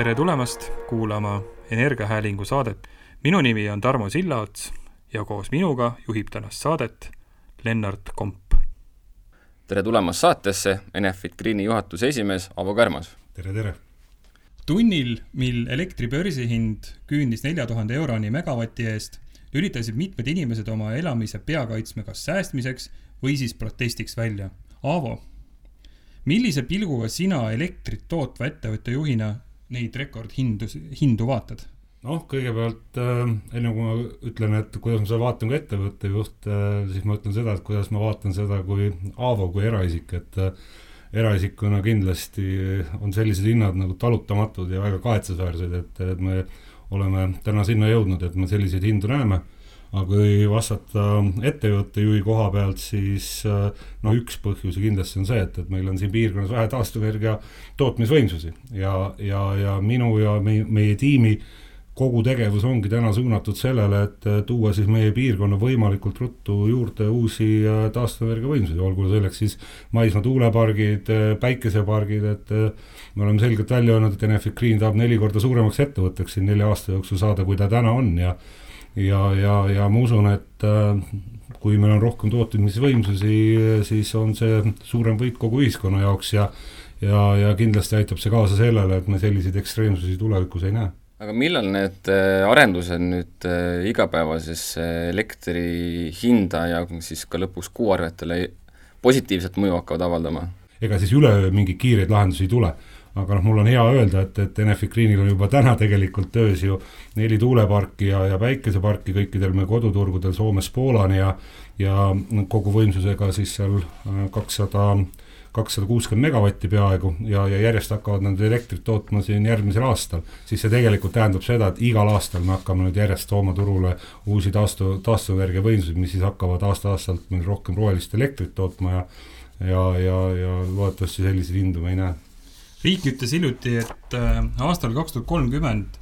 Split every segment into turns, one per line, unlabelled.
tere tulemast kuulama Energiahäälingu saadet. minu nimi on Tarmo Sillaots ja koos minuga juhib tänast saadet Lennart Komp.
tere tulemast saatesse, Enefit Greeni juhatuse esimees Avo Kärmas.
tere, tere!
tunnil, mil elektri börsihind küündis nelja tuhande euroni megavati eest, lülitasid mitmed inimesed oma elamise pea kaitsma kas säästmiseks või siis protestiks välja. Aavo, millise pilguga sina elektrit tootva ettevõtte juhina neid rekordhindu, hindu vaatad?
noh, kõigepealt äh, enne kui ma ütlen, et kuidas ma seda vaatan kui ettevõtte juht äh,, siis ma ütlen seda, et kuidas ma vaatan seda kui Aavo kui eraisik, et äh, eraisikuna kindlasti on sellised hinnad nagu talutamatud ja väga kahetsusväärsed, et, et me oleme täna sinna jõudnud, et me selliseid hindu näeme aga kui vastata ettevõtte juhi koha pealt, siis äh, noh, üks põhjusi kindlasti on see, et, et meil on siin piirkonnas vähe taastuvenergia tootmisvõimsusi. Ja, ja, ja minu ja meie, meie tiimi kogu tegevus ongi täna suunatud sellele, et tuua siis meie piirkonna võimalikult ruttu juurde uusi äh, taastuvenergia võimsusi, olgu selleks siis maismaa tuulepargid, äh, päikesepargid, et me oleme selgelt välja öelnud, et Enefit Green tahab neli korda suuremaks ettevõtteks siin nelja aasta jooksul saada, kui ta täna on. Ja ja, ja, ja ma usun, et äh, kui meil on rohkem tootmisvõimsusi, siis on see suurem võit kogu ühiskonna jaoks ja ja, ja kindlasti aitab see kaasa sellele, et me selliseid ekstreemsusi tulevikus ei näe
aga millal need äh, arendused nüüd äh, igapäevasesse elektri hinda ja siis ka lõpuks kuuarvetele positiivset mõju hakkavad avaldama?
ega siis üleöö mingeid kiireid lahendusi ei tule aga noh, mul on hea öelda, et, et Enefit Greenil on juba täna tegelikult töös ju neli tuuleparki ja, ja päikeseparki kõikidel meie koduturgudel Soomest Poolani ja ja kogu võimsusega siis seal äh, kakssada, kakssada kuuskümmend megavatti peaaegu ja, ja järjest hakkavad nad elektrit tootma siin järgmisel aastal, siis see tegelikult tähendab seda, et igal aastal me hakkame nüüd järjest tooma turule uusi taastu, taastuvenergia võimsusi, mis siis hakkavad aasta-aastalt meil rohkem rohelist elektrit tootma ja ja, ja, ja loodetavasti selliseid hindu me ei näe
riik ütles hiljuti, et äh, aastal kaks tuhat kolmkümmend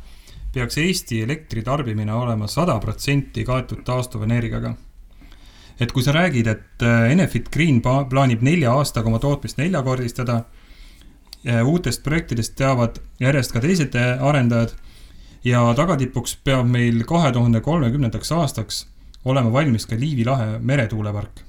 peaks Eesti elektritarbimine olema sada protsenti kaetud taastuvenergiaga. et kui sa räägid, et äh, Enefit Green plaanib nelja aastaga oma tootmist neljakordistada, uutest projektidest teavad järjest ka teised arendajad ja tagatipuks peab meil kahe tuhande kolmekümnendaks aastaks olema valmis ka Liivi lahe meretuulepark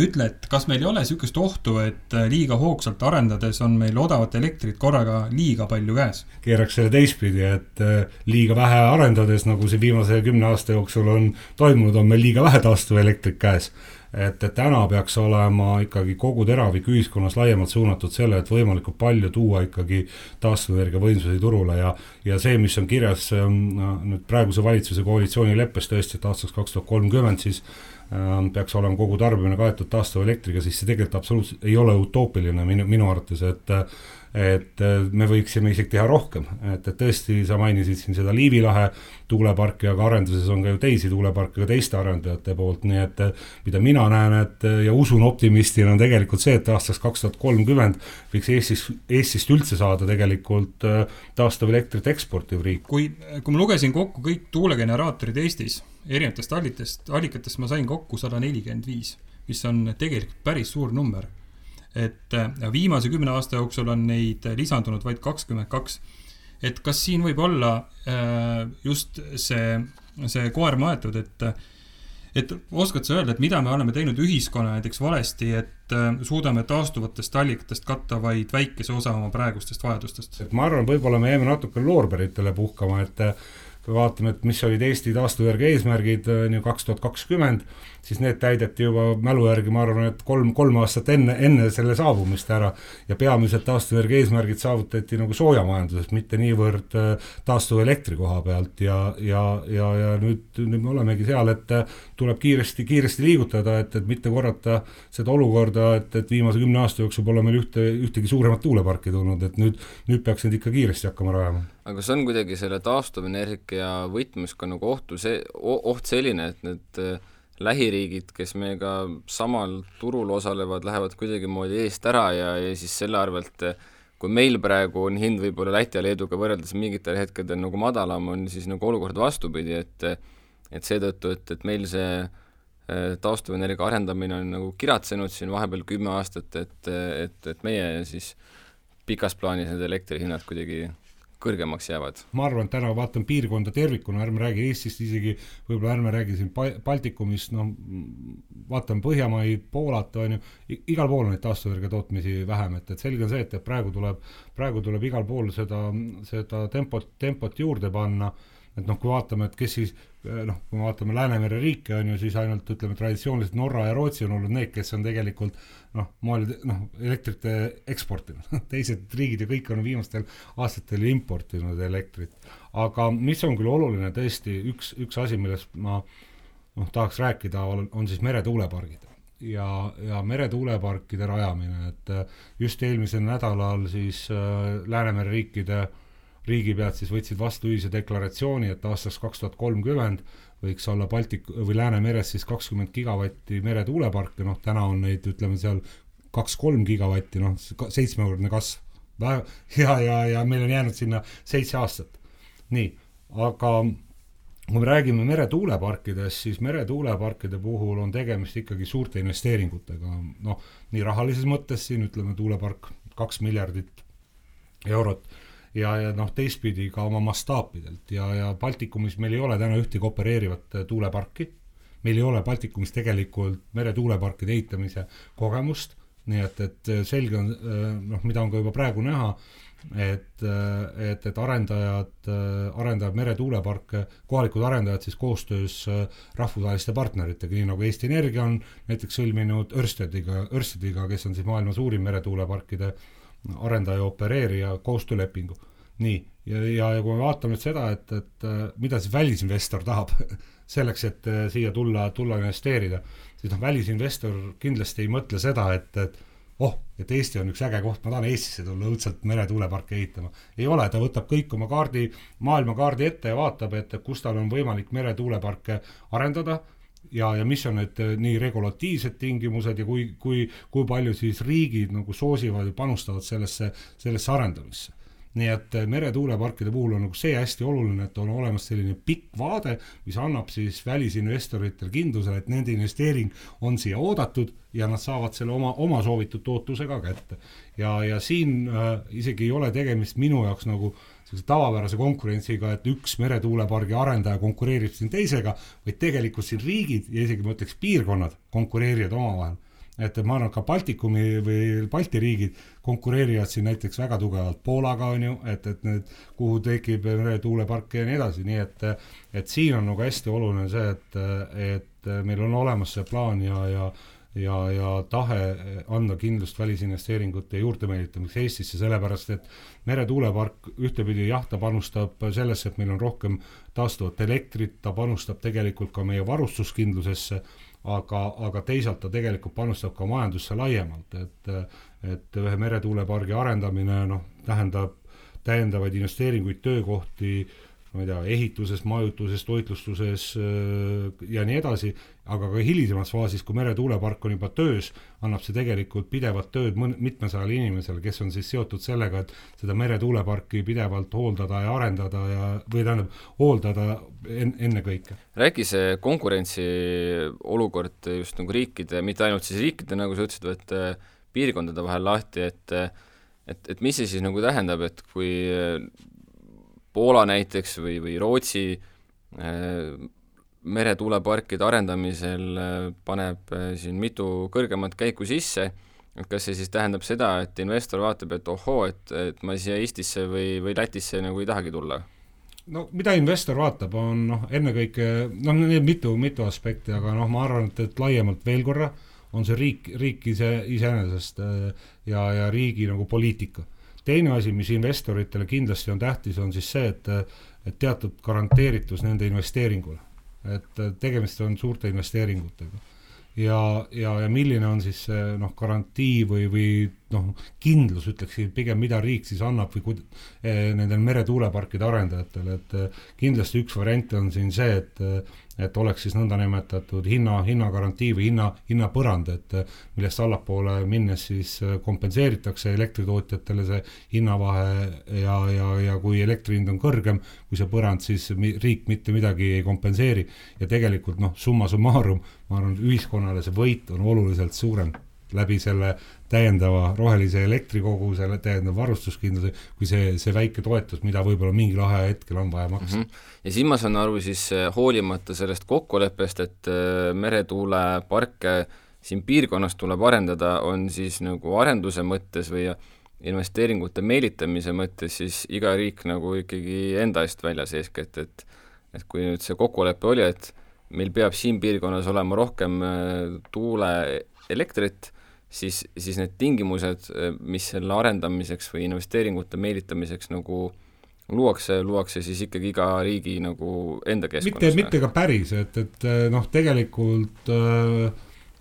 ütle, et kas meil ei ole niisugust ohtu, et äh, liiga hoogsalt arendades on meil odavat elektrit korraga liiga palju käes?
keeraks selle teistpidi, et äh, liiga vähe arendades, nagu see viimase kümne aasta jooksul on toimunud, on meil liiga vähe taastuvelektrit käes et, et täna peaks olema ikkagi kogu teravik ühiskonnas laiemalt suunatud selle, et võimalikult palju tuua ikkagi taastuvenergia võimsusi turule ja ja see, mis on kirjas ähm, nüüd praeguse valitsuse koalitsioonileppes tõesti, et aastaks kaks tuhat kolmkümmend siis peaks olema kogu tarbimine kaetud taastuvelektriga, siis see tegelikult absoluutselt ei ole utoopiline minu, minu arvates, et et me võiksime isegi teha rohkem, et, et tõesti, sa mainisid siin seda Liivi lahe tuuleparki, aga arenduses on ka ju teisi tuuleparke ka teiste arendajate poolt, nii et mida mina näen, et ja usun optimistina, on tegelikult see, et aastaks kaks tuhat kolmkümmend võiks Eestis, Eestist üldse saada tegelikult äh, taastuvelektrit eksportiv riik.
kui, kui ma lugesin kokku kõik tuulegeneraatorid Eestis erinevatest allitest, allikatest ma sain kokku sada nelikümmend viis, mis on tegelikult päris suur number. Et äh, viimase kümne aasta jooksul on neid lisandunud vaid kakskümmend kaks. et kas siin võib olla äh, just see, see koer maetud, et et oskad sa öelda, et mida me oleme teinud ühiskonna näiteks valesti, et äh, suudame taastuvatest allikatest katta vaid väikese osa oma praegustest vajadustest?
et ma arvan, võib-olla me jääme natuke loorberitele puhkama, et kui vaatame, et mis olid Eesti taastuvenergia eesmärgid on ju kaks tuhat kakskümmend, siis need täideti juba mälu järgi, ma arvan, et kolm, kolm aastat enne, enne selle saabumist ära. ja peamiselt taastuvenergia eesmärgid saavutati nagu soojamajanduses, mitte niivõrd äh, taastuvelektri koha pealt ja, ja, ja, ja nüüd, nüüd me olemegi seal, et äh, tuleb kiiresti, kiiresti liigutada, et, et mitte korrata seda olukorda, et, et viimase kümne aasta jooksul pole meil ühte, ühtegi suuremat tuuleparki tulnud, et nüüd, nüüd peaks neid ikka kiiresti hakkama rajama
aga kas on kuidagi selle taastuvenergia võtmes ka nagu ohtu see, oht selline, et need äh, lähiriigid, kes meiega samal turul osalevad, lähevad kuidagimoodi eest ära ja, ja siis selle arvelt kui meil praegu on hind võib-olla Läti ja Leeduga võrreldes mingitel hetkedel nagu madalam, on siis nagu olukord vastupidi, et et seetõttu, et, et meil see äh, taastuvenergia arendamine on nagu kiratsenud siin vahepeal kümme aastat, et, et, et meie siis pikas plaanis need elektrihinnad kuidagi kõrgemaks jäävad?
ma arvan, et täna vaatan piirkonda tervikuna, ärme räägi Eestist isegi, võib-olla ärme räägi siin Baltikumist, noh, vaatame Põhjamaid, Poolat, on ju, igal pool on neid taastuvenergia tootmisi vähem, et, et selge on see, et, et praegu tuleb, praegu tuleb igal pool seda, seda tempot, tempot juurde panna et noh, kui vaatame, et kes siis noh, kui me vaatame Läänemere riike, on ju, siis ainult ütleme, traditsiooniliselt Norra ja Rootsi on olnud need, kes on tegelikult noh, moel noh, elektrit eksportinud teised riigid ja kõik on viimastel aastatel importinud elektrit. aga mis on küll oluline tõesti, üks, üks asi, millest ma noh, tahaks rääkida, on, siis meretuulepargid ja, ja meretuuleparkide rajamine, et just eelmisel nädalal siis äh, Läänemere riikide äh, riigipead siis võtsid vastu ühise deklaratsiooni, et aastaks kaks tuhat kolmkümmend võiks olla Baltik- või Läänemeres siis kakskümmend gigavatti meretuuleparke, noh täna on neid, ütleme seal kaks-kolm gigavatti, noh seitsmekordne kasv. ja, ja, ja meil on jäänud sinna seitse aastat. nii, aga kui me räägime meretuuleparkidest, siis meretuuleparkide puhul on tegemist ikkagi suurte investeeringutega, noh, nii rahalises mõttes siin ütleme, tuulepark kaks miljardit eurot ja, ja noh, teistpidi ka oma mastaapidelt ja, ja Baltikumis meil ei ole täna ühtegi opereerivat äh, tuuleparki, meil ei ole Baltikumis tegelikult meretuuleparkide ehitamise kogemust, nii et, et äh, selge on äh, noh, mida on ka juba praegu näha, et, et, et arendajad arendavad meretuuleparke, kohalikud arendajad siis koostöös rahvusvaheliste partneritega, nii nagu Eesti Energia on näiteks sõlminud Örstediga, Örstediga, kes on siis maailma suurim meretuuleparkide äh, arendaja, opereerija koostöölepingu. nii, ja, ja, ja kui me vaatame nüüd seda, et, et äh, mida siis välisinvestor tahab selleks, et äh, siia tulla, tulla investeerida, siis noh, välisinvestor kindlasti ei mõtle seda, et, et oh, et Eesti on üks äge koht, ma tahan Eestisse tulla õudselt meretuuleparke ehitama. ei ole, ta võtab kõik oma kaardi, maailmakaardi ette ja vaatab, et kus tal on võimalik meretuuleparke arendada ja, ja mis on need äh, nii regulatiivsed tingimused ja kui, kui, kui palju siis riigid nagu soosivad ja panustavad sellesse, sellesse arendamisse nii et äh, meretuuleparkide puhul on nagu see hästi oluline, et on olemas selline pikk vaade, mis annab siis välisinvestoritele kindluse, et nende investeering on siia oodatud ja nad saavad selle oma, oma soovitud tootluse ka kätte. ja, ja siin äh, isegi ei ole tegemist minu jaoks nagu äh, sellise tavapärase konkurentsiga, et üks meretuulepargi arendaja konkureerib siin teisega, vaid tegelikult siin riigid ja isegi ma ütleks piirkonnad konkureerivad omavahel. et ma arvan, ka Baltikumi või Balti riigid konkureerivad siin näiteks väga tugevalt Poolaga, on ju, et, et need, kuhu tekib meretuuleparke ja nii edasi, nii et et siin on nagu hästi oluline see, et, et meil on olemas see plaan ja, ja ja, ja tahe anda kindlust välisinvesteeringute juurdemeelitamiseks Eestisse, sellepärast et meretuulepark ühtepidi jah, ta panustab sellesse, et meil on rohkem taastuvat elektrit, ta panustab tegelikult ka meie varustuskindlusesse, aga, aga teisalt ta tegelikult panustab ka majandusse laiemalt, et et ühe meretuulepargi arendamine noh, tähendab täiendavaid investeeringuid, töökohti, ma ei tea, ehituses, majutuses, toitlustuses äh, ja nii edasi, aga ka hilisemas faasis, kui meretuulepark on juba töös, annab see tegelikult pidevat tööd mõn-, mitmesajale inimesele, kes on siis seotud sellega, et seda meretuuleparki pidevalt hooldada ja arendada ja, või tähendab, hooldada en-, ennekõike.
räägi see konkurentsi olukord just nagu riikide, mitte ainult siis riikide, nagu sa ütlesid, vaid äh, piirkondade vahel lahti, et et, et mis see siis nagu tähendab, et kui Poola näiteks või, või Rootsi äh, meretuuleparkide arendamisel äh, paneb äh, siin mitu kõrgemat käiku sisse, et kas see siis tähendab seda, et investor vaatab, et ohoo, et, et ma siia Eestisse või, või Lätisse nagu ei tahagi tulla?
no mida investor vaatab, on noh, ennekõike noh, need mitu, mitu aspekti, aga noh, ma arvan, et, et laiemalt veel korra on see riik, riik ise, iseenesest ja, ja riigi nagu poliitika teine asi, mis investoritele kindlasti on tähtis, on siis see, et, et teatud garanteeritus nende investeeringule. et tegemist on suurte investeeringutega. ja, ja, ja milline on siis see noh, garantii või, või noh, kindlus, ütleksin pigem, mida riik siis annab või kud- eh,, nendele meretuuleparkide arendajatele, et eh, kindlasti üks variant on siin see, et eh, et oleks siis nõndanimetatud hinna, hinnagarantii või hinna, hinnapõrand, et millest allapoole minnes siis kompenseeritakse elektritootjatele see hinnavahe ja, ja, ja kui elektri hind on kõrgem kui see põrand, siis riik mitte midagi ei kompenseeri. Ja tegelikult noh, summa summarum, ma arvan, ühiskonnale see võit on oluliselt suurem läbi selle täiendava rohelise elektrikoguse, täiendava varustuskindluse, kui see, see väike toetus, mida võib-olla mingil ajahetkel on vaja maksta mm. -hmm.
ja siis ma saan aru siis hoolimata sellest kokkuleppest, et meretuuleparke siin piirkonnas tuleb arendada, on siis nagu arenduse mõttes või investeeringute meelitamise mõttes siis iga riik nagu ikkagi enda eest väljas eeskätt, et et kui nüüd see kokkulepe oli, et meil peab siin piirkonnas olema rohkem äh, tuuleelektrit, siis, siis need tingimused, äh, mis selle arendamiseks või investeeringute meelitamiseks nagu luuakse, luuakse siis ikkagi iga riigi nagu enda keskkonnas.
mitte, mitte ka päris, et, et äh, noh, tegelikult äh,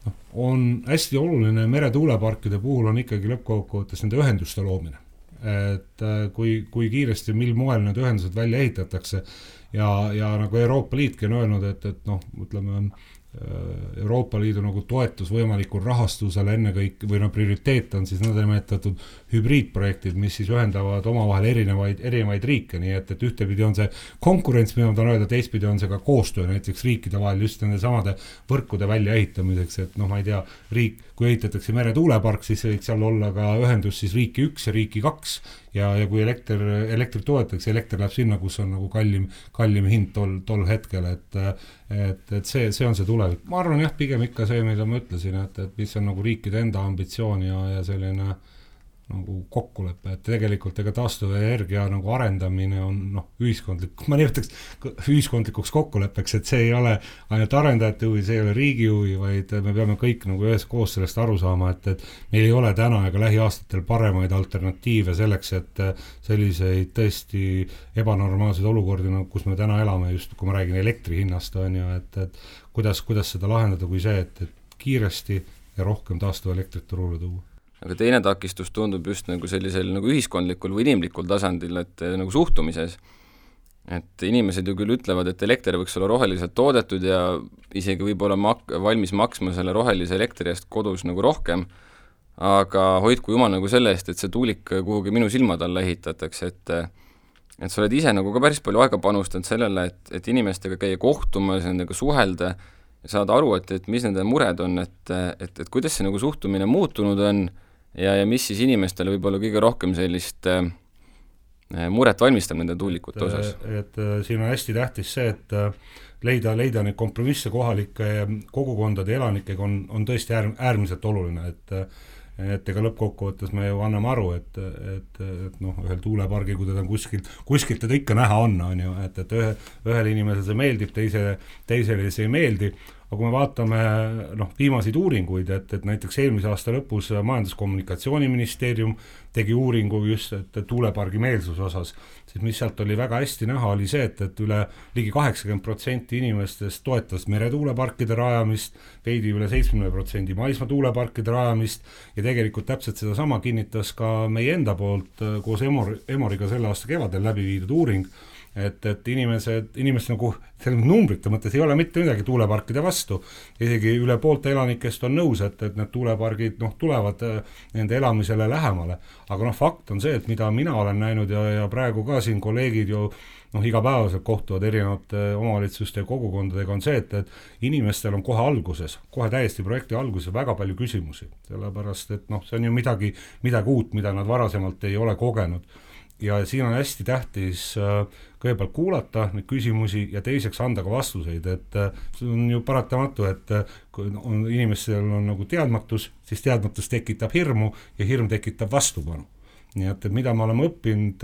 noh, on hästi oluline meretuuleparkide puhul on ikkagi lõppkokkuvõttes nende ühenduste loomine. et kui, kui kiiresti, mil moel need ühendused välja ehitatakse ja, ja nagu Euroopa Liitki on öelnud, et, et noh, ütleme Euroopa Liidu nagu toetus võimalikul rahastusele ennekõike või noh, prioriteet on siis nõndanimetatud hübriidprojektid, mis siis ühendavad omavahel erinevaid, erinevaid riike, nii et, et ühtepidi on see konkurents, mida ma tahan öelda, teistpidi on see ka koostöö näiteks riikide vahel just nende samade võrkude väljaehitamiseks, et noh, ma ei tea, riik, kui ehitatakse meretuulepark, siis võiks seal olla ka ühendus siis riiki üks ja riiki kaks ja, ja kui elekter, elektrit toodetakse, elekter läheb sinna, kus on nagu kallim, kallim hind tol, tol hetkel, et et, et see, see on see tulevik. ma arvan jah, pigem ikka see, mida ma ütlesin, et, et mis on nagu riikide enda ambitsioon ja, ja selline äh, nagu kokkulepe, et tegelikult ega taastuvenergia nagu arendamine on noh, ühiskondlik, ma nimetaks ühiskondlikuks kokkuleppeks, et see ei ole ainult arendajate huvi, see ei ole riigi huvi, vaid me peame kõik nagu üheskoos sellest aru saama, et, et meil ei ole täna ega lähiaastatel paremaid alternatiive selleks, et selliseid tõesti ebanormaalseid olukordi, nagu kus me täna elame, just kui ma räägin elektri hinnast, on ju, et, et kuidas, kuidas seda lahendada, kui see, et, et kiiresti ja rohkem taastuvelektrit turule tuua
aga teine takistus tundub just nagu sellisel nagu ühiskondlikul või inimlikul tasandil, et eh, nagu suhtumises. et inimesed ju küll ütlevad, et elekter võiks olla roheliselt toodetud ja isegi võib-olla mak-, valmis maksma selle rohelise elektri eest kodus nagu rohkem, aga hoidku jumal nagu selle eest, et see tuulik kuhugi minu silmade alla ehitatakse, et et sa oled ise nagu ka päris palju aega panustanud sellele, et, et inimestega käia kohtumas, nendega suhelda, saada aru, et, et mis nende mured on, et, et, et kuidas see nagu suhtumine muutunud on ja, ja mis siis inimestele võib-olla kõige rohkem sellist äh, muret valmistab nende tuulikute osas?
et siin on hästi tähtis see, et äh, leida, leida neid kompromisse kohalike kogukondade elanikega on, on tõesti äär, äärmiselt oluline, et et ega lõppkokkuvõttes me ju anname aru, et, et, et noh, ühel tuulepargil, kui teda on kuskilt, kuskilt teda ikka näha on, on ju, et, et ühe, ühele inimesele see meeldib, teise, teisele see ei meeldi aga kui me vaatame noh, viimaseid uuringuid, et, et näiteks eelmise aasta lõpus Majandus-Kommunikatsiooniministeerium tegi uuringu just, et tuulepargi meelsuse osas, siis mis sealt oli väga hästi näha, oli see, et, et üle ligi kaheksakümmend protsenti inimestest toetas meretuuleparkide rajamist, veidi üle seitsmekümne protsendi maismaa tuuleparkide rajamist ja tegelikult täpselt sedasama kinnitas ka meie enda poolt koos Emor, Emoriga selle aasta kevadel läbi viidud uuring et, et inimesed, inimesed nagu selle numbrite mõttes ei ole mitte midagi tuuleparkide vastu, isegi üle poolte elanikest on nõus, et, et need tuulepargid noh, tulevad äh, nende elamisele lähemale. aga noh, fakt on see, et mida mina olen näinud ja, ja praegu ka siin kolleegid ju noh, igapäevaselt kohtuvad erinevate omavalitsuste ja kogukondadega, on see, et, et inimestel on kohe alguses, kohe täiesti projekti alguses väga palju küsimusi, sellepärast et noh, see on ju midagi, midagi uut, mida nad varasemalt ei ole kogenud ja siin on hästi tähtis äh, kõigepealt kuulata neid küsimusi ja teiseks anda ka vastuseid, et äh, see on ju paratamatu, et äh, kui on inimestel on nagu teadmatus, siis teadmatus tekitab hirmu ja hirm tekitab vastupanu. nii et, et mida me oleme õppinud,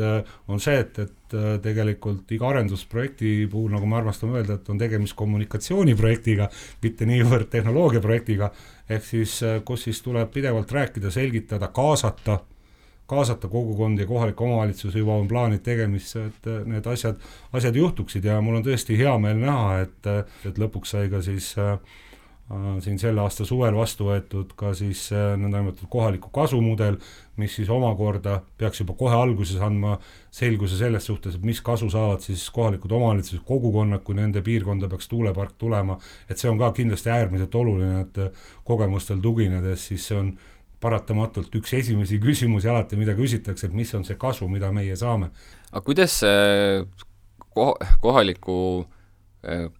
on see, et, et tegelikult iga arendusprojekti puhul, nagu me armastame öelda, et on tegemist kommunikatsiooniprojektiga, mitte niivõrd tehnoloogiaprojektiga, ehk siis kus siis tuleb pidevalt rääkida, selgitada, kaasata kaasata kogukondi ja kohalikke omavalitsusi, juba on plaanid tegemisse, et need asjad, asjad juhtuksid. Ja mul on tõesti hea meel näha, et, et lõpuks sai ka siis äh, siin selle aasta suvel vastu võetud ka siis äh, nõndanimetatud kohaliku kasu mudel, mis siis omakorda peaks juba kohe alguses andma selguse selles suhtes, et mis kasu saavad siis kohalikud omavalitsused, kogukonnad, kui nende piirkonda peaks tuulepark tulema, et see on ka kindlasti äärmiselt oluline, et kogemustel tuginedes siis see on paratamatult üks esimesi küsimusi alati, mida küsitakse, et mis on see kasu, mida meie saame.
aga kuidas see koh-, kohaliku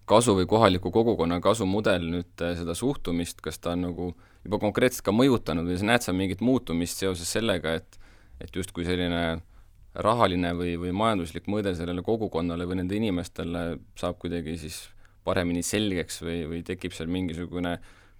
kasu või kohaliku kogukonna kasumudel nüüd seda suhtumist, kas ta on nagu juba konkreetselt ka mõjutanud või näed sa mingit muutumist seoses sellega, et et justkui selline rahaline või, või majanduslik mõõde sellele kogukonnale või nende inimestele saab kuidagi siis paremini selgeks või, või tekib seal mingisugune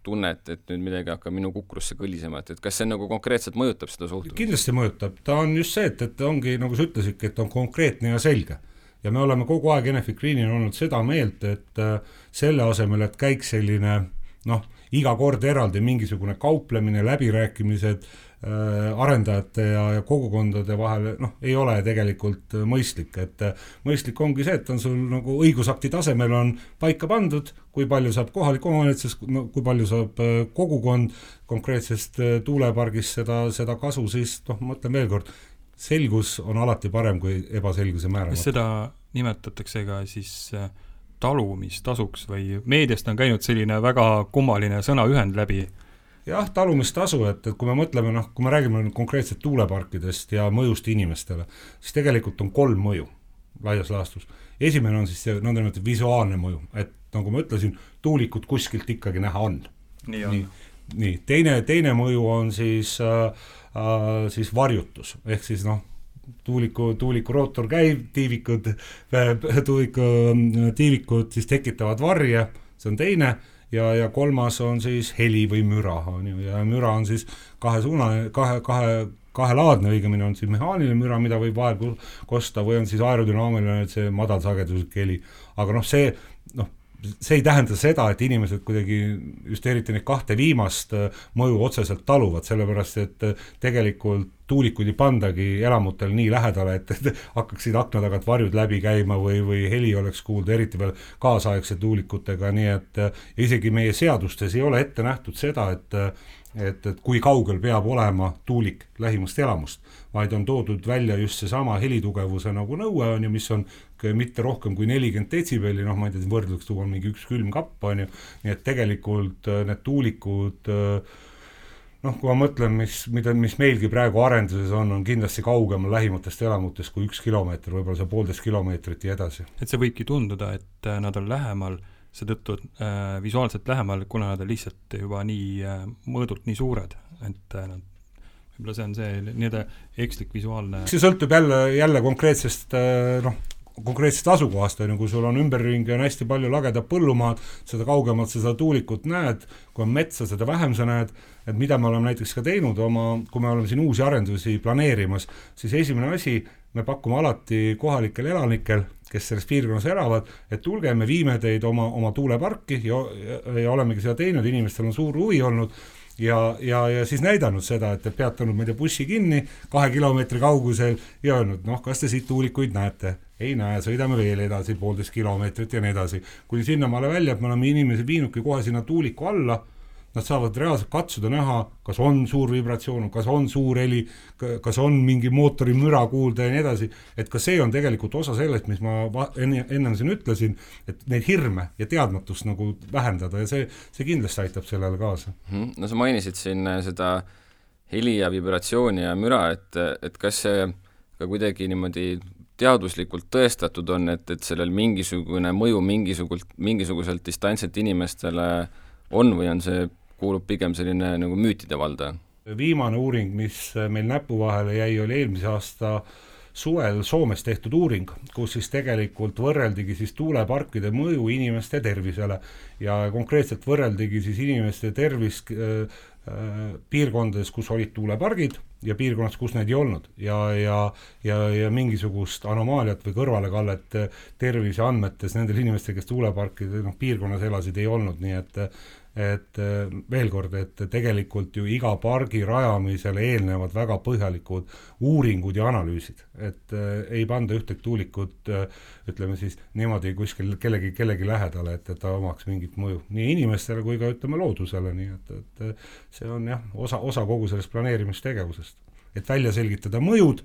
tunne, et, et nüüd midagi hakkab minu kukrusse kõlisema, et, et kas see nagu konkreetselt mõjutab seda suhtumist?
kindlasti mõjutab, ta on just see, et, et ongi, nagu sa ütlesidki, et on konkreetne ja selge. ja me oleme kogu aeg Enefit Greenil olnud seda meelt, et äh, selle asemel, et käiks selline noh, iga kord eraldi mingisugune kauplemine, läbirääkimised äh, arendajate ja, ja kogukondade vahel, noh, ei ole tegelikult mõistlik, et äh, mõistlik ongi see, et on sul nagu õigusakti tasemel on paika pandud, kui palju saab kohalik omavalitsus, no kui palju saab äh, kogukond konkreetsest äh, tuulepargist seda, seda kasu, siis noh, ma ütlen veel kord, selgus on alati parem kui ebaselguse määramata.
seda nimetatakse ka siis äh, talumistasuks või meediast on käinud selline väga kummaline sõnaühend läbi.
Jah, talumistasu, et, et kui me mõtleme, noh, kui me räägime nüüd konkreetselt tuuleparkidest ja mõjust inimestele, siis tegelikult on kolm mõju laias laastus. esimene on siis see nõndanimetatud visuaalne mõju, et nagu ma ütlesin, tuulikut kuskilt ikkagi näha on.
nii on.
nii, teine, teine mõju on siis äh, äh, siis varjutus, ehk siis noh, tuuliku, tuuliku rootor käib, tiivikud, tuuliku tiivikud siis tekitavad varje, see on teine, ja, ja kolmas on siis heli või müra, on ju, ja müra on siis kahesuunaline, kahe, kahe, kahelaadne, õigemini on siis mehaaniline müra, mida võib vahel kosta, või on siis aerodünaamiline, et see madalsageduslik heli. aga noh, see noh, see ei tähenda seda, et inimesed kuidagi just eriti neid kahte viimast äh, mõju otseselt taluvad, sellepärast et äh, tegelikult tuulikuid ei pandagi elamutel nii lähedale, et, et hakkaksid akna tagant varjud läbi käima või, või heli oleks kuulda, eriti veel kaasaegse tuulikutega, nii et äh, isegi meie seadustes ei ole ette nähtud seda, et et, et kui kaugel peab olema tuulik lähimast elamust, vaid on toodud välja just seesama helitugevuse nagu nõue on ju, mis on mitte rohkem kui nelikümmend detsibelli, noh, ma ei tea, võrdluseks tuua mingi üks külmkapp on ju, nii et tegelikult äh, need tuulikud äh, noh, kui ma mõtlen, mis, mida, mis meilgi praegu arenduses on, on kindlasti kaugemal lähimatest elamutest kui üks kilomeeter, võib-olla see poolteist kilomeetrit ja edasi.
et see võibki tunduda, et äh, nad on lähemal seetõttu äh, visuaalselt lähemal, kuna nad on lihtsalt juba nii äh, mõõdult nii suured, et äh, nad võib-olla see on see nii-öelda ekslik visuaalne
see sõltub jälle, jälle konkreetsest äh, noh, konkreetsest asukohast, on ju, kui sul on ümberringi on hästi palju lagedat põllumaad, seda kaugemalt sa seda tuulikut näed, kui on metsa, seda vähem sa näed, et mida me oleme näiteks ka teinud oma, kui me oleme siin uusi arendusi planeerimas, siis esimene asi, me pakume alati kohalikele elanikel kes selles piirkonnas elavad, et tulge, me viime teid oma, oma tuuleparki ja, ja, ja olemegi seda teinud, inimestel on suur huvi olnud ja, ja, ja siis näidanud seda, et, peatanud, ma ei tea, bussi kinni kahe kilomeetri kaugusel ja öelnud, noh, kas te siit tuulikuid näete? ei näe, sõidame veel edasi poolteist kilomeetrit ja nii edasi, kuni sinnamaale välja, et me oleme inimesi viinudki kohe sinna tuuliku alla nad saavad reaalselt katsuda näha, kas on suur vibratsioon, kas on suur heli, kas on mingi mootori müra kuulda ja nii edasi, et ka see on tegelikult osa sellest, mis ma enne, ennem siin ütlesin, et neid hirme ja teadmatust nagu vähendada ja see, see kindlasti aitab sellele kaasa.
Mhm. no sa mainisid siin äh, seda heli ja vibratsiooni ja müra, et, et kas see ka kuidagi niimoodi teaduslikult tõestatud on, et, et sellel mingisugune mõju mingisugult, mingisuguselt distantselt inimestele on või on see kuulub pigem selline nagu müütide valda?
viimane uuring, mis meil näpu vahele jäi, oli eelmise aasta suvel Soomes tehtud uuring, kus siis tegelikult võrreldigi siis tuuleparkide mõju inimeste tervisele ja konkreetselt võrreldigi siis inimeste tervist äh, äh, piirkondades, kus olid tuulepargid ja piirkonnades, kus neid ei olnud ja, ja, ja, ja mingisugust anomaaliat või kõrvalekallet terviseandmetes nendel inimestel, kes tuuleparkide noh, piirkonnas elasid, ei olnud, nii et et äh, veel kord, et tegelikult ju iga pargi rajamisele eelnevad väga põhjalikud uuringud ja analüüsid, et äh, ei panda ühtegi tuulikut äh, ütleme siis niimoodi kuskil kellegi, kellegi lähedale, et, et ta omaks mingit mõju nii inimestele kui ka ütleme loodusele, nii et, et see on jah, osa, osa kogu sellest planeerimistegevusest. et välja selgitada mõjud,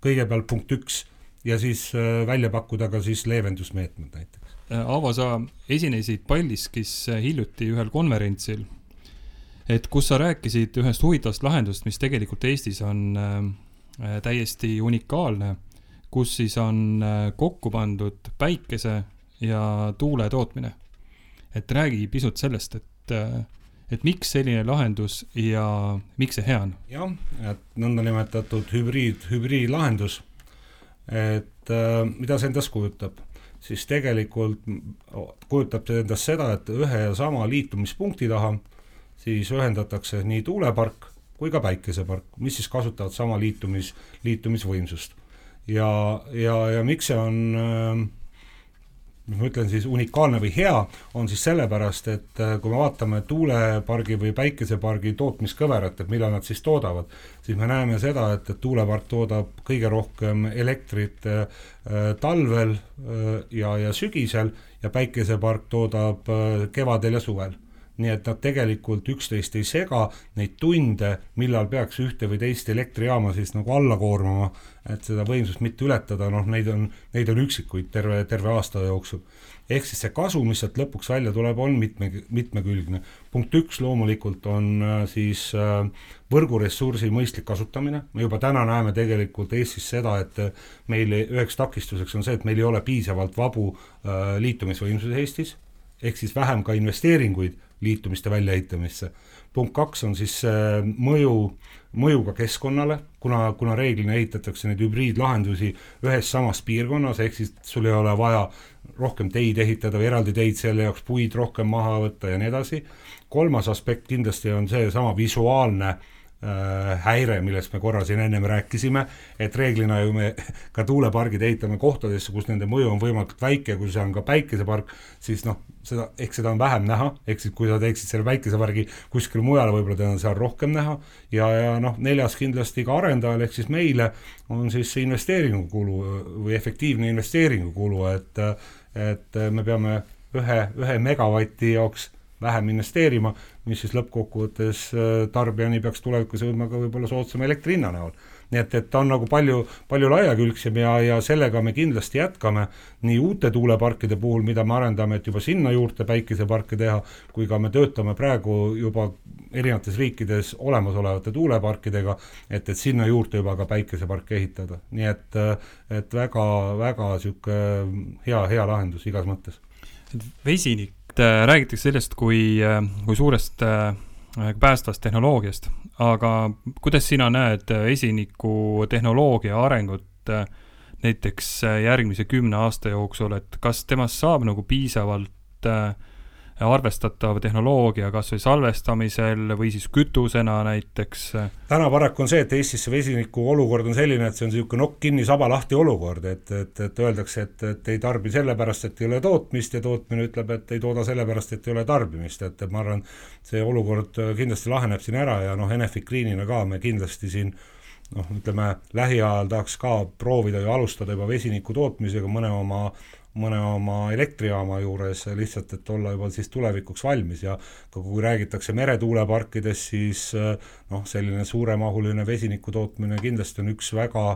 kõigepealt punkt üks, ja siis välja pakkuda ka siis leevendusmeetmed näiteks
Aavo, sa esinesid Paldiskis äh, hiljuti ühel konverentsil, et kus sa rääkisid ühest huvitavast lahendusest, mis tegelikult Eestis on äh, täiesti unikaalne, kus siis on kokku pandud päikese ja tuule tootmine. et räägi pisut sellest, et, et miks selline lahendus ja miks see hea on?
jah, et nõndanimetatud hübriid, hübriidlahendus, et äh, mida see endast kujutab? Siis tegelikult kujutab see endast seda, et ühe ja sama liitumispunkti taha siis ühendatakse nii tuulepark kui ka päikesepark, mis siis kasutavad sama liitumis, liitumisvõimsust. ja, ja, ja miks see on äh, mis ma ütlen siis unikaalne või hea, on siis sellepärast, et äh, kui me vaatame tuulepargi või päikesepargi tootmiskõverat, et millal nad siis toodavad, siis me näeme seda, et, et tuulepark toodab kõige rohkem elektrit äh, talvel äh, ja, ja sügisel ja päikesepark toodab äh, kevadel ja suvel nii et nad tegelikult üksteist ei sega, neid tunde, millal peaks ühte või teist elektrijaama siis nagu alla koormama, et seda võimsust mitte ületada, noh, neid on, neid on üksikuid terve, terve aasta jooksul. ehk siis see kasu, mis sealt lõpuks välja tuleb, on mitme, mitmekülgne. punkt üks loomulikult on äh, siis äh, võrguressursi mõistlik kasutamine, me juba täna näeme tegelikult Eestis seda, et äh, meil üheks takistuseks on see, et meil ei ole piisavalt vabu liitumisvõimsusi Eestis, ehk siis vähem ka investeeringuid liitumiste väljaehitamisse. punkt kaks on siis mõju, mõju ka keskkonnale, kuna, kuna reeglina ehitatakse neid hübriidlahendusi ühes samas piirkonnas, ehk siis sul ei ole vaja rohkem teid ehitada või eraldi teid selle jaoks, puid rohkem maha võtta ja nii edasi. kolmas aspekt kindlasti on seesama visuaalne äh, Äh, häire, millest me korra siin ennem rääkisime, et reeglina ju me ka tuulepargid ehitame kohtadesse, kus nende mõju on võimalikult väike, kui see on ka päikesepark, siis noh, seda, ehk seda on vähem näha, ehk siis kui sa teeksid selle päikesepargi kuskil mujal, võib-olla teda on seal rohkem näha, ja, ja noh, neljas kindlasti ka arendajale, ehk siis meile on siis see investeeringukulu või efektiivne investeeringukulu, et et me peame ühe, ühe megavati jaoks vähem investeerima, mis siis lõppkokkuvõttes äh, tarbijani peaks tulevikus jõudma ka võib-olla soodsama elektri hinna näol. nii et, et ta on nagu palju, palju laiakülgsem ja, ja sellega me kindlasti jätkame nii uute tuuleparkide puhul, mida me arendame, et juba sinna juurde päikeseparke teha, kui ka me töötame praegu juba erinevates riikides olemasolevate tuuleparkidega, et, et sinna juurde juba ka päikeseparke ehitada, nii et, et väga, väga niisugune hea, hea lahendus igas mõttes.
vesinik et äh, räägitakse sellest kui, äh, kui suurest äh, päästvast tehnoloogiast, aga kuidas sina näed vesinikutehnoloogia arengut näiteks järgmise kümne aasta jooksul, et kas temast saab nagu piisavalt äh, arvestatav tehnoloogia kas või salvestamisel või siis kütusena näiteks?
täna paraku on see, et Eestis see vesiniku olukord on selline, et see on niisugune nokk kinni, saba lahti olukord, et, et, et öeldakse, et, et ei tarbi sellepärast, et ei ole tootmist ja tootmine ütleb, et ei tooda sellepärast, et ei ole tarbimist, et ma arvan, see olukord kindlasti laheneb siin ära ja noh, Enefit Greenina ka me kindlasti siin noh, ütleme lähiajal tahaks ka proovida ju alustada juba vesiniku tootmisega mõne oma mõne oma elektrijaama juures lihtsalt, et olla juba siis tulevikuks valmis. Ja ka kui räägitakse meretuuleparkidest, siis noh, selline suuremahuline vesiniku tootmine kindlasti on üks väga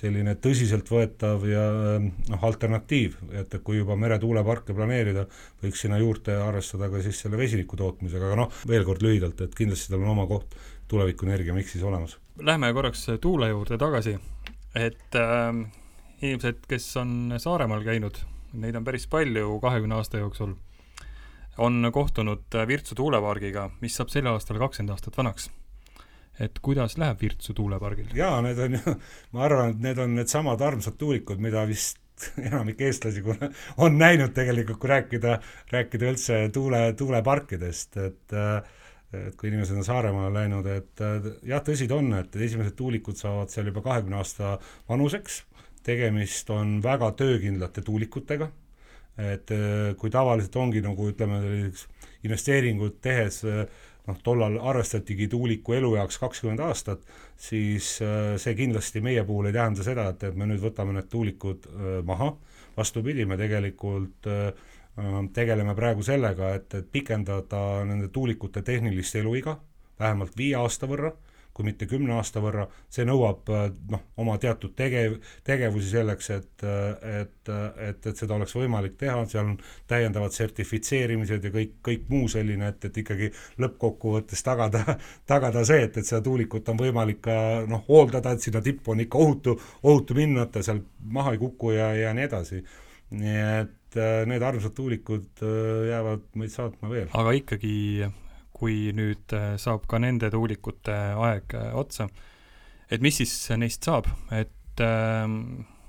selline tõsiseltvõetav ja noh, alternatiiv, et kui juba meretuuleparke planeerida, võiks sinna juurde arvestada ka siis selle vesiniku tootmisega, aga noh, veel kord lühidalt, et kindlasti tal on oma koht tulevikuenergia miksis olemas.
Lähme korraks tuule juurde tagasi, et äh, inimesed, kes on Saaremaal käinud neid on päris palju kahekümne aasta jooksul, on kohtunud Virtsu tuulepargiga, mis saab sel aastal kakskümmend aastat vanaks. et kuidas läheb Virtsu tuulepargil?
jaa, need on ju, ma arvan, et need on needsamad armsad tuulikud, mida vist enamik eestlasi on näinud tegelikult, kui rääkida, rääkida üldse tuule, tuuleparkidest, et et kui inimesed on Saaremaale läinud, et jah, tõsi ta on, et esimesed tuulikud saavad seal juba kahekümne aasta vanuseks tegemist on väga töökindlate tuulikutega, et äh, kui tavaliselt ongi nagu ütleme, investeeringut tehes äh, noh, tollal arvestatigi tuuliku elueaks kakskümmend aastat, siis äh, see kindlasti meie puhul ei tähenda seda, et, et me nüüd võtame need tuulikud maha, vastupidi, me tegelikult tegeleme praegu sellega, et, et pikendada nende tuulikute tehnilist eluiga vähemalt viie aasta võrra kui mitte kümne aasta võrra, see nõuab äh, noh, oma teatud tegev, tegevusi selleks, et, et, et, et seda oleks võimalik teha, seal on täiendavad sertifitseerimised ja kõik, kõik muu selline, et, et ikkagi lõppkokkuvõttes tagada, tagada see, et, et seda tuulikut on võimalik ka noh, hooldada, et sinna tippu on ikka ohutu, ohutu minna, et ta seal maha ei kuku ja, ja nii edasi. nii et et need armsad tuulikud jäävad meid saatma veel.
aga ikkagi, kui nüüd saab ka nende tuulikute aeg otsa, et mis siis neist saab, et äh,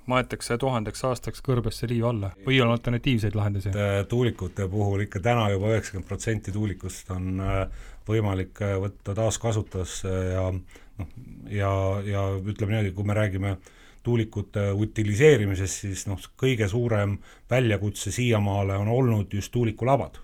maetakse tuhandeks aastaks kõrbesse liiva alla. Või on alternatiivseid lahendusi?
tuulikute puhul ikka täna juba üheksakümmend protsenti tuulikust on äh, võimalik äh, võtta taaskasutusse ja noh, ja, ja ütleme niimoodi, kui me räägime tuulikute utiliseerimisest, siis noh, kõige suurem väljakutse siiamaale on olnud just tuulikulabad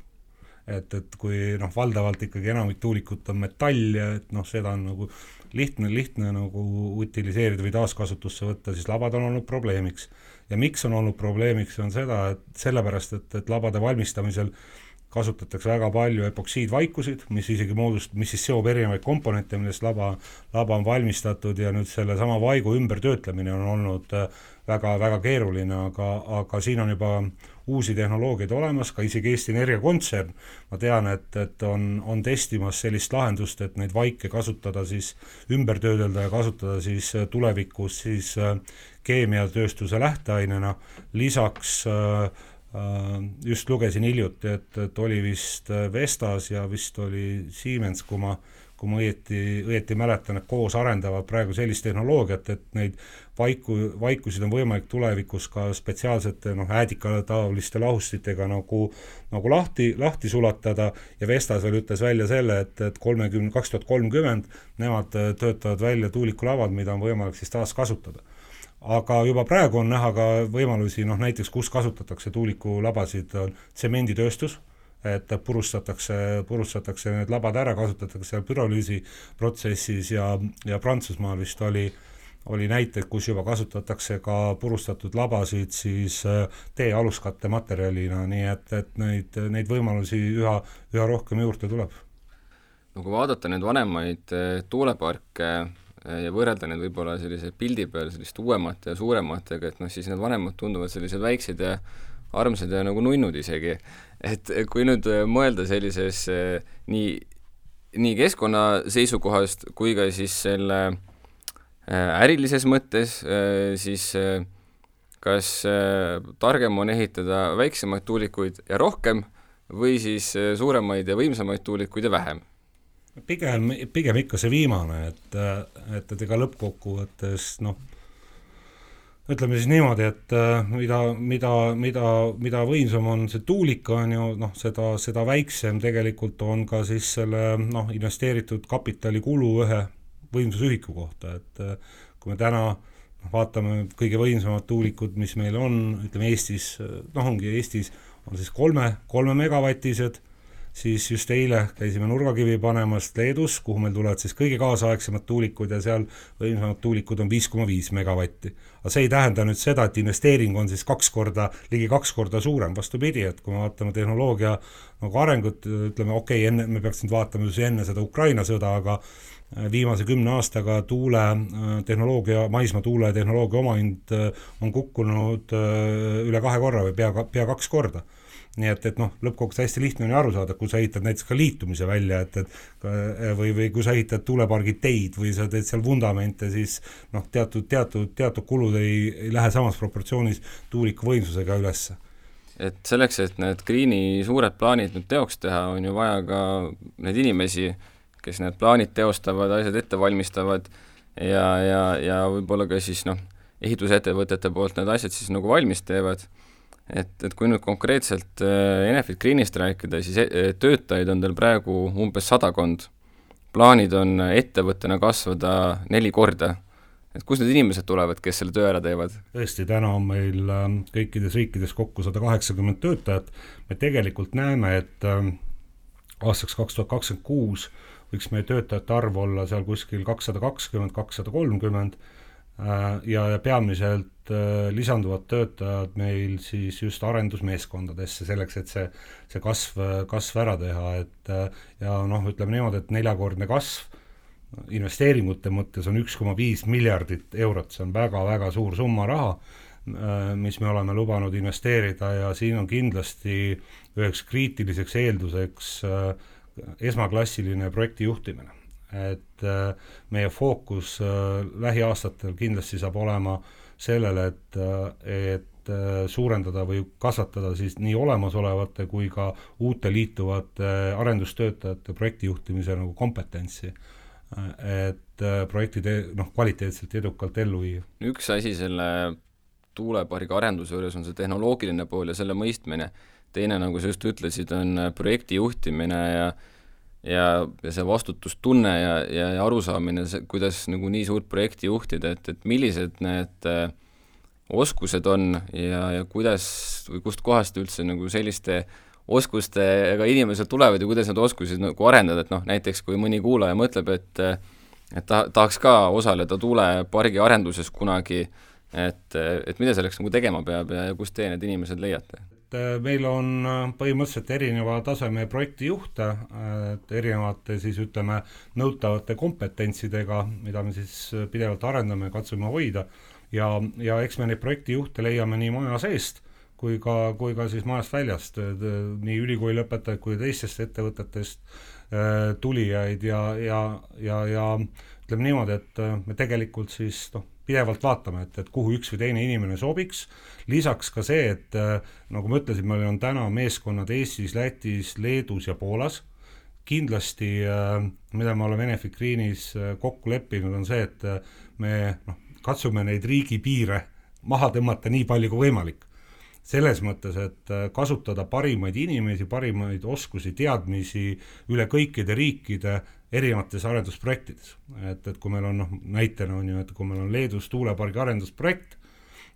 et, et kui noh, valdavalt ikkagi enamik tuulikut on metall ja et noh, seda on nagu lihtne, lihtne nagu utiliseerida või taaskasutusse võtta, siis labad on olnud probleemiks. ja miks on olnud probleemiks, on seda, et sellepärast, et, et labade valmistamisel kasutatakse väga palju epoksiidvaikusid, mis isegi moodust-, mis siis seob erinevaid komponente, millest laba, laba on valmistatud ja nüüd sellesama vaigu ümbertöötlemine on olnud väga, väga keeruline, aga, aga siin on juba uusi tehnoloogiaid olemas, ka isegi Eesti Energia kontsern, ma tean, et, et on, on testimas sellist lahendust, et neid vaike kasutada siis, ümber töödelda ja kasutada siis äh, tulevikus siis äh, keemiatööstuse lähteainena, lisaks äh, just lugesin hiljuti, et, et oli vist Vestas ja vist oli Siemens, kui ma kui ma õieti, õieti mäletan, et koos arendavad praegu sellist tehnoloogiat, et neid vaiku, vaikusid on võimalik tulevikus ka spetsiaalsete noh, äädikataoliste lahustitega nagu, nagu lahti, lahti sulatada. Ja Vestas veel ütles välja selle, et, et kolmekümne, kaks tuhat kolmkümmend nemad töötavad välja tuulikulavad, mida on võimalik siis taaskasutada aga juba praegu on näha ka võimalusi, noh näiteks kus kasutatakse tuulikulabasid, on tsemenditööstus et purustatakse, purustatakse need labad ära, kasutatakse pürolüüsi protsessis ja, ja Prantsusmaal vist oli, oli näiteid, kus juba kasutatakse ka purustatud labasid siis äh, tee aluskatte materjalina, nii et, et neid, neid võimalusi üha, üha rohkem juurde tuleb.
no kui vaadata neid vanemaid äh, tuuleparke ja võrrelda neid võib-olla sellise pildi peal selliste uuemate ja suurematega, et noh, siis need vanemad tunduvad sellised väiksed ja armsad ja nagu nunnud isegi. et kui nüüd mõelda sellises nii, nii keskkonna seisukohast kui ka siis selle äh, ärilises mõttes, äh, siis äh, kas targem on ehitada väiksemaid tuulikuid ja rohkem või siis suuremaid ja võimsamaid tuulikuid ja vähem?
Pigem, pigem ikka see viimane, et, et, et ega lõppkokkuvõttes noh, ütleme siis niimoodi, et mida, mida, mida, mida võimsam on see tuulik, on ju, noh, seda, seda väiksem tegelikult on ka siis selle noh, investeeritud kapitali kulu ühe võimsusühiku kohta, et kui me täna noh, vaatame kõige võimsamad tuulikud, mis meil on, ütleme Eestis, noh, ongi Eestis, on siis kolme, kolme megavatised siis just eile käisime nurgakivi panemas Leedus, kuhu meil tulevad siis kõige kaasaegsemad tuulikud ja seal võimsamad tuulikud on viis koma viis megavatti. aga see ei tähenda nüüd seda, et investeering on siis kaks korda, ligi kaks korda suurem, vastupidi, et kui me vaatame tehnoloogia nagu arengut, ütleme okei okay,, enne, me peaks nüüd vaatama siis enne seda Ukraina sõda, aga äh, viimase kümne aastaga tuule äh, maismaa tuuletehnoloogia omahind äh, on kukkunud üle kahe korra või pea, pea kaks korda nii et, et noh, lõppkokkuvõttes hästi lihtne on ju aru saada, kui sa ehitad näiteks ka liitumise välja, et, et või, või kui sa ehitad tuulepargi teid või sa teed seal vundamente, siis noh, teatud, teatud, teatud kulud ei, ei lähe samas proportsioonis tuuliku võimsusega ülesse.
Et selleks, et need Green'i suured plaanid nüüd teoks teha, on ju vaja ka neid inimesi, kes need plaanid teostavad, asjad ette valmistavad ja, ja, ja võib-olla ka siis noh, ehitusettevõtete poolt need asjad siis nagu valmis teevad et, et kui nüüd konkreetselt äh, Enefit Greenist rääkida, siis äh, töötajaid on teil praegu umbes sadakond. plaanid on ettevõttena kasvada neli korda. et kust need inimesed tulevad, kes selle töö ära teevad?
tõesti, täna on meil äh, kõikides riikides kokku sada kaheksakümmend töötajat, me tegelikult näeme, et aastaks kaks tuhat kakskümmend kuus võiks meie töötajate arv olla seal kuskil kakssada kakskümmend, kakssada kolmkümmend ja, ja peamiselt Äh, lisanduvad töötajad meil siis just arendusmeeskondadesse, selleks et see, see kasv, kasv ära teha, et äh, ja noh, ütleme niimoodi, et neljakordne kasv investeeringute mõttes on üks koma viis miljardit eurot, see on väga-väga suur summa raha, äh, mis me oleme lubanud investeerida ja siin on kindlasti üheks kriitiliseks eelduseks esmaklassiline projekti juhtimine. et meie fookus lähiaastatel kindlasti saab olema äh, sellele, et, et suurendada või kasvatada siis nii olemasolevate kui ka uute liituvate arendustöötajate projektijuhtimise nagu kompetentsi et projektid noh, kvaliteetselt edukalt ellu viia.
üks asi selle tuulepargi arenduse juures on see tehnoloogiline pool ja selle mõistmine, teine, nagu sa just ütlesid, on projekti juhtimine ja ja, ja see vastutustunne ja, ja, ja arusaamine, see, kuidas nagu nii suurt projekti juhtida, et, et millised need äh, oskused on ja, ja kuidas või kustkohast üldse nagu selliste oskustega inimesed tulevad ja kuidas neid oskusi nagu arendada, et noh, näiteks kui mõni kuulaja mõtleb, et et ta tahaks ka osaleda tuulepargi arenduses kunagi, et, et mida selleks nagu tegema peab ja, ja kust te need inimesed leiate?
Et äh, meil on äh, põhimõtteliselt erineva taseme projektijuhte, et erinevate siis ütleme, nõutavate kompetentsidega, mida me siis pidevalt arendame, katsume hoida, ja, ja eks me neid projektijuhte leiame nii maja seest kui ka, kui ka siis majast väljast, nii ülikooli lõpetajaid kui teistest ettevõtetest äh, tulijaid ja, ja, ja, ja ütleme niimoodi, et me tegelikult siis noh, pidevalt vaatame, et, et kuhu üks või teine inimene sobiks, lisaks ka see, et äh, nagu ma ütlesin, meil on täna meeskonnad Eestis, Lätis, Leedus ja Poolas, kindlasti äh, mida me oleme Enefit Greenis äh, kokku leppinud, on see, et me noh, katsume neid riigipiire maha tõmmata nii palju kui võimalik. selles mõttes, et kasutada parimaid inimesi, parimaid oskusi, teadmisi üle kõikide riikide erinevates arendusprojektides. et, et kui meil on noh, näitena on ju, et kui meil on Leedus tuulepargi arendusprojekt,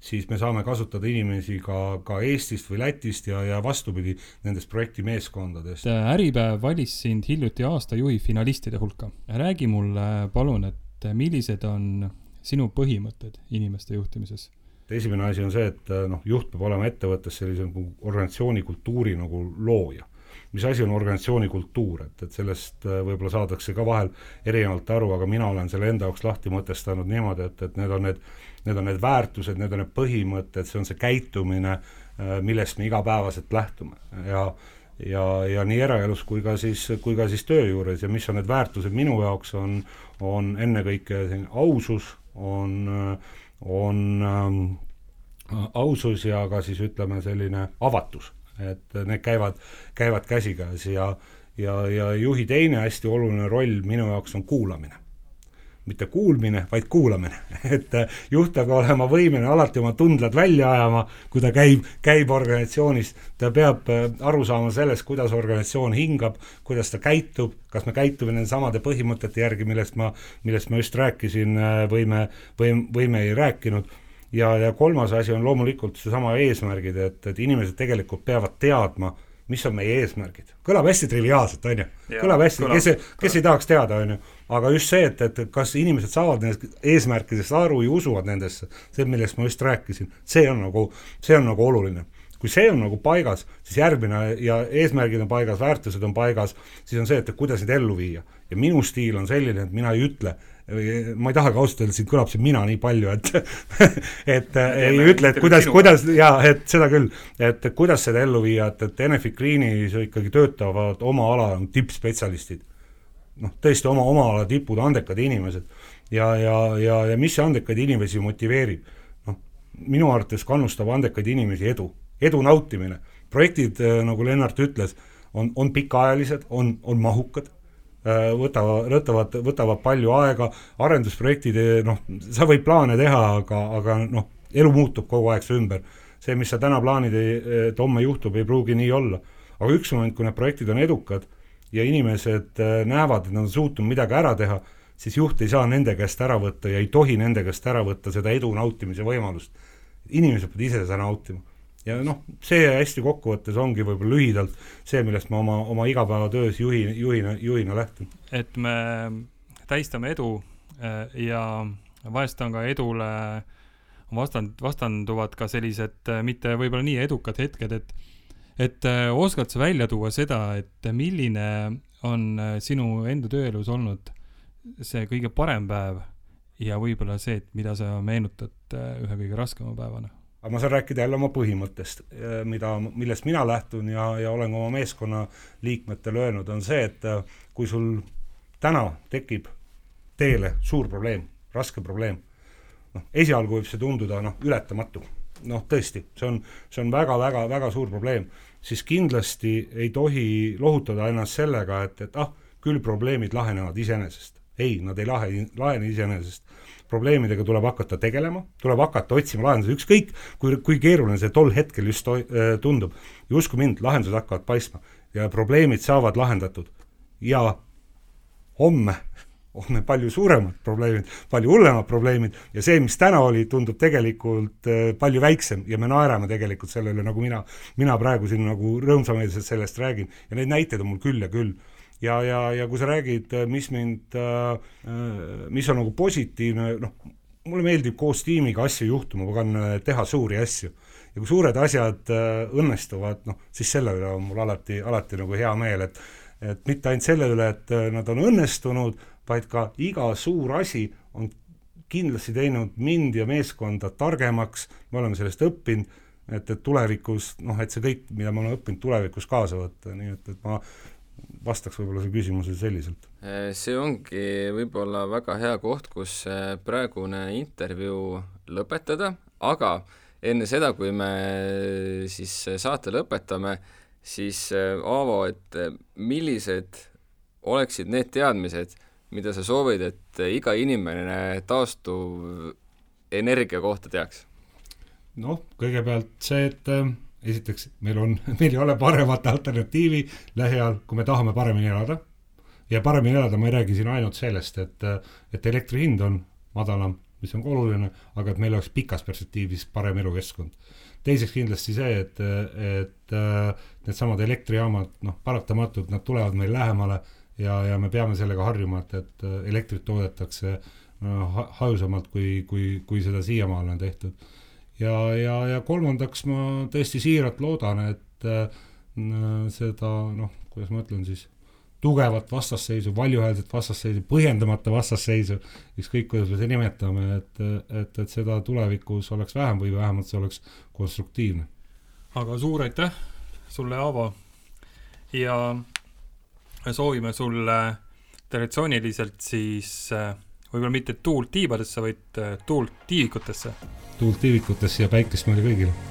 siis me saame kasutada inimesi ka, ka Eestist või Lätist ja, ja vastupidi, nendest projektimeeskondadest.
Äripäev valis sind hiljuti aasta juhi finalistide hulka. räägi mulle palun, et millised on sinu põhimõtted inimeste juhtimises?
esimene asi on see, et noh, juht peab olema ettevõttes sellise nagu organisatsiooni kultuuri nagu looja mis asi on organisatsiooni kultuur, et, et sellest äh, võib-olla saadakse ka vahel erinevalt aru, aga mina olen selle enda jaoks lahti mõtestanud niimoodi, et, et need on need, need on need väärtused, need on need põhimõtted, see on see käitumine, äh, millest me igapäevaselt lähtume. Ja ja, ja nii eraelus kui ka siis, kui ka siis töö juures ja mis on need väärtused minu jaoks, on, on ennekõike ausus, on, on ähm, ausus ja ka siis ütleme, selline avatus et need käivad, käivad käsikäes ja, ja, ja juhi teine hästi oluline roll minu jaoks on kuulamine. mitte kuulmine, vaid kuulamine et juht peab olema võimeline alati oma tundlad välja ajama, kui ta käib, käib organisatsioonis, ta peab äh, aru saama sellest, kuidas organisatsioon hingab, kuidas ta käitub, kas me käitume nende samade põhimõtete järgi, millest ma, millest ma just rääkisin äh, või me, või, või me ei rääkinud ja, ja kolmas asi on loomulikult seesama eesmärgid, et, et inimesed tegelikult peavad teadma, mis on meie eesmärgid. kõlab hästi triviaalselt, on ju, kõlab hästi, kes, kes ei tahaks teada, on ju, aga just see, et, et kas inimesed saavad nendest eesmärkidest aru ja usuvad nendesse, see, millest ma just rääkisin, see on nagu, see on nagu oluline. Kui see on nagu paigas, siis järgmine ja eesmärgid on paigas, väärtused on paigas, siis on see, et kuidas neid ellu viia. ja minu stiil on selline, et mina ei ütle, ma ei tahagi ausalt öelda, siin kõlab see mina nii palju, et et ei ütle, et kuidas, kuidas ja et seda küll, et kuidas seda ellu viia, et, et Enefit Greenis ikkagi töötavad oma ala tippspetsialistid. noh, tõesti oma, oma ala tipud, andekad inimesed. ja, ja, ja, ja mis see andekaid inimesi motiveerib? noh, minu arvates kannustab andekaid inimesi edu, edu nautimine. projektid, nagu Lennart ütles, on, on pikaajalised, on, on mahukad võtavad, võtavad, võtavad palju aega, arendusprojektid, noh, sa võid plaane teha, aga, aga noh, elu muutub kogu aeg su ümber. see, mis sa täna plaanid, et homme juhtub, ei pruugi nii olla. aga üks moment, kui need projektid on edukad ja inimesed äh, näevad, et nad on suutnud midagi ära teha, siis juht ei saa nende käest ära võtta ja ei tohi nende käest ära võtta seda edu nautimise võimalust. inimesed peavad ise seda nautima ja noh, see hästi kokkuvõttes ongi võib-olla lühidalt see, millest ma oma, oma igapäevatöös juhi, juhina, juhina lähtun.
et me tähistame edu äh, ja vahest on ka edule vastand, vastanduvad ka sellised äh, mitte võib-olla nii edukad hetked, et et äh, oskad sa välja tuua seda, et milline on sinu enda tööelus olnud see kõige parem päev ja võib-olla see, et mida sa meenutad ühe kõige raskema päevana?
Aga ma saan rääkida jälle oma põhimõttest, eh, mida, millest mina lähtun ja, ja olen oma meeskonna liikmetele öelnud, on see, et eh, kui sul täna tekib teele suur probleem, raske probleem, noh, esialgu võib see tunduda noh, ületamatu. noh, tõesti, see on, see on väga-väga-väga suur probleem, siis kindlasti ei tohi lohutada ennast sellega, et, et ah, küll probleemid lahenevad iseenesest. ei, nad ei lahe, lahene iseenesest. Probleemidega tuleb hakata tegelema, tuleb hakata otsima lahendusi, ükskõik kui, kui keeruline see tol hetkel just äh, tundub. ja usku mind, lahendused hakkavad paistma ja probleemid saavad lahendatud. ja homme on palju suuremad probleemid, palju hullemad probleemid ja see, mis täna oli, tundub tegelikult äh, palju väiksem ja me naerame tegelikult selle üle, nagu mina, mina praegu siin nagu rõõmsameelselt sellest räägin ja neid näiteid on mul küll ja küll. Ja, ja, ja kui sa räägid, äh, mis mind, äh, mis on nagu positiivne, noh, mulle meeldib koos tiimiga asju juhtuma, ma tahan teha suuri asju. ja kui suured asjad õnnestuvad, noh, siis selle üle on mul alati, alati nagu hea meel, et et mitte ainult selle üle, et nad on õnnestunud, vaid ka iga suur asi on kindlasti teinud mind ja meeskonda targemaks, me oleme sellest õppinud, et, et tulevikus noh, et see kõik, mida me oleme õppinud, tulevikus kaasa võtta, nii et, et ma vastaks võib-olla selle küsimuse selliselt.
see ongi võib-olla väga hea koht, kus praegune intervjuu lõpetada, aga enne seda, kui me siis saate lõpetame, siis Aavo, et millised oleksid need teadmised, mida sa soovid, et iga inimene taastuvenergia kohta teaks?
noh, kõigepealt see, et äh, esiteks meil on, meil ei ole paremat alternatiivi lähiajal, kui me tahame paremini elada. ja paremini elada ma ei räägi siin ainult sellest, et, äh, et elektri hind on madalam, mis on ka oluline, aga et meil oleks pikas perspektiivis parem elukeskkond. teiseks kindlasti see, et, et äh, needsamad elektrijaamad, noh, paratamatult nad tulevad meil lähemale ja, ja me peame sellega harjuma, et, et äh, elektrit toodetakse no, hajusamalt, kui, kui, kui seda siiamaani on tehtud. Ja, ja, ja kolmandaks ma tõesti siiralt loodan, et äh, seda noh, kuidas ma ütlen siis, tugevat vastasseisu, valjuhäälset vastasseisu, põhjendamata vastasseisu, ükskõik kuidas me seda nimetame, et, et, et seda tulevikus oleks vähem või vähemalt see oleks konstruktiivne.
aga suur aitäh sulle, Aavo, ja soovime sulle traditsiooniliselt siis äh, võib-olla mitte tuult tiibadesse, vaid äh, tuult tiivikutesse.
tuult tiivikutesse ja päikest meile kõigile